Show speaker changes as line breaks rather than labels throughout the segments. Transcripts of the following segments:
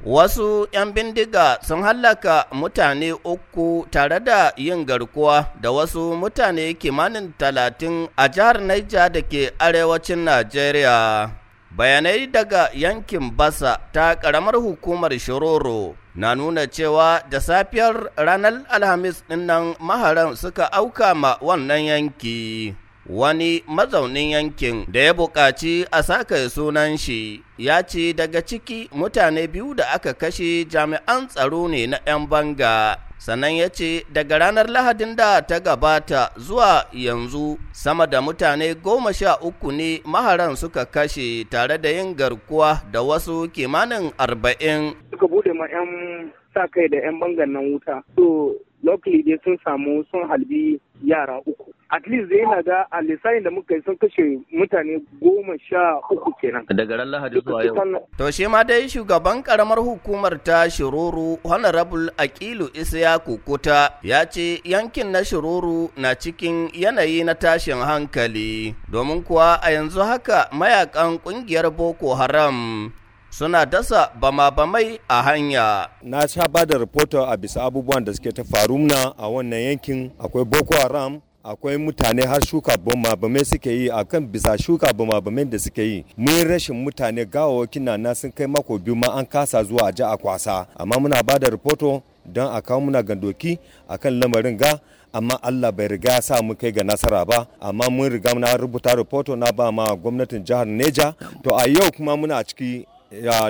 Wasu ‘yan bindiga sun hallaka mutane uku tare da yin garkuwa da wasu mutane kimanin talatin a jihar Niger da ke arewacin Najeriya. Bayanai daga yankin Basa ta ƙaramar hukumar Shiroro na nuna cewa da safiyar ranar Alhamis ɗin nan maharan suka auka ma wannan yanki. Wani mazaunin yankin da ya buƙaci a saka sunan shi ya ce daga ciki mutane biyu da aka kashe jami'an tsaro ne na 'yan banga. Sannan ya ce daga ranar lahadin da ta gabata zuwa yanzu sama da mutane goma sha uku ne maharan suka kashe tare da yin garkuwa da wasu kimanin arba'in.
Suka buɗe ma 'yan sa kai da 'yan bangan nan wuta. So luckily dai sun samu sun halbi yara uku. At least yana ga a lissafin da muka yi sun kashe mutane goma sha uku kenan.
Daga ran lahadi zuwa yau.
to shi ma dai shugaban karamar hukumar ta shiruru honorable akilu isyaku kuta ya ce yankin na shiruru na cikin yanayi na tashin hankali. Domin kuwa a yanzu haka mayaƙan ƙungiyar boko haram suna dasa bama-bamai a hanya.
Na sha ba da rahoto a bisa abubuwan da suke ta faru na a wannan yankin. Akwai Boko Haram akwai mutane har shuka bama-bamai suke yi a kan bisa shuka bama-bamai da suke yi. Mun rashin mutane gawawakin na sun kai mako biyu ma an kasa zuwa a ji a kwasa. Amma muna ba da rahoto don a kawo muna gandoki a kan lamarin ga amma Allah bai riga sa mu kai ga nasara ba. Amma mun riga na rubuta rahoto na ba ma gwamnatin jihar Neja. To a yau kuma muna ciki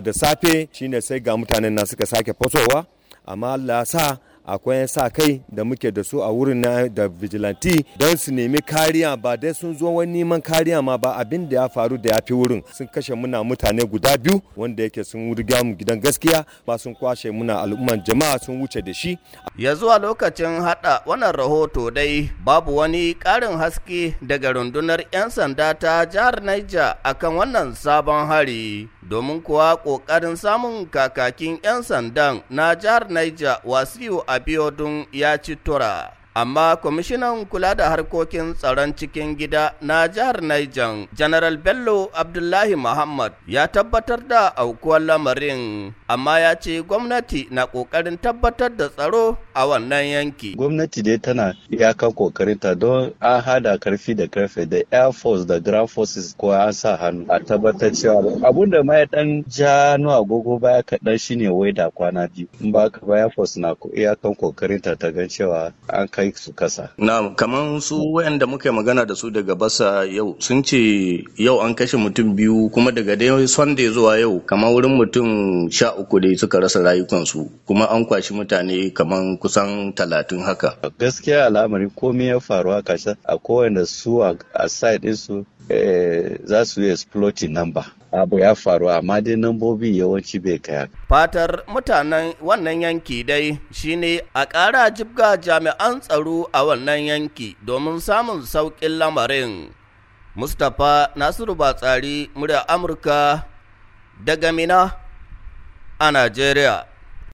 da safe shine sai ga mutanen na suka sake fasowa. Amma Allah sa akwai sa kai da muke da su a wurin na da vigilante don su nemi kariya. Ba dai sun zo wani neman kariya ma ba abin da ya faru da ya fi wurin. Sun kashe muna mutane guda biyu wanda yake sun riga mu gidan gaskiya ba sun kwashe muna al'umman jama'a sun wuce da shi.
Ya zuwa lokacin hada wannan rahoto dai babu wani karin haske daga rundunar 'yan sanda ta jihar Niger akan wannan sabon hari. Domin kuwa ƙoƙarin samun kakakin 'yan sandan na jihar Niger Wasiu Abiodun ya ci tura. Amma kwamishinan kula da harkokin tsaron cikin gida na jihar Niger, General Bello Abdullahi Muhammad ya tabbatar da aukuwar lamarin, amma ya ce gwamnati na ƙoƙarin tabbatar da tsaro a wannan yanki.
Gwamnati dai tana iyakan ƙoƙarinta don an hada ƙarfi da ƙarfe da Air Force da Ground Forces ko an sa hannu a tabbatar cewa abun da ma ya dan ja agogo baya kaɗan shine wai da kwana biyu. In ba ka Air Force na iyakan ƙoƙarinta ta gan cewa an kai su kasa.
Na kaman su wayanda muka magana da su daga basa yau sun ce yau an kashe mutum biyu kuma daga dai Sunday zuwa yau kamar wurin mutum sha uku dai suka rasa rayukansu kuma an kwashi mutane kaman kusan talatin haka.
Gaskiya al'amari komai ya faru haka a kowanne su a side ɗinsu za su yi exploiting number. abu ya faru amma dai nambobi yawanci bai kai
fatar mutanen wannan yanki dai shine a ƙara jibga jami'an tsaro a wannan yanki domin samun sauƙin lamarin. Mustapha nasiru batsari murya amurka daga mina a najeriya.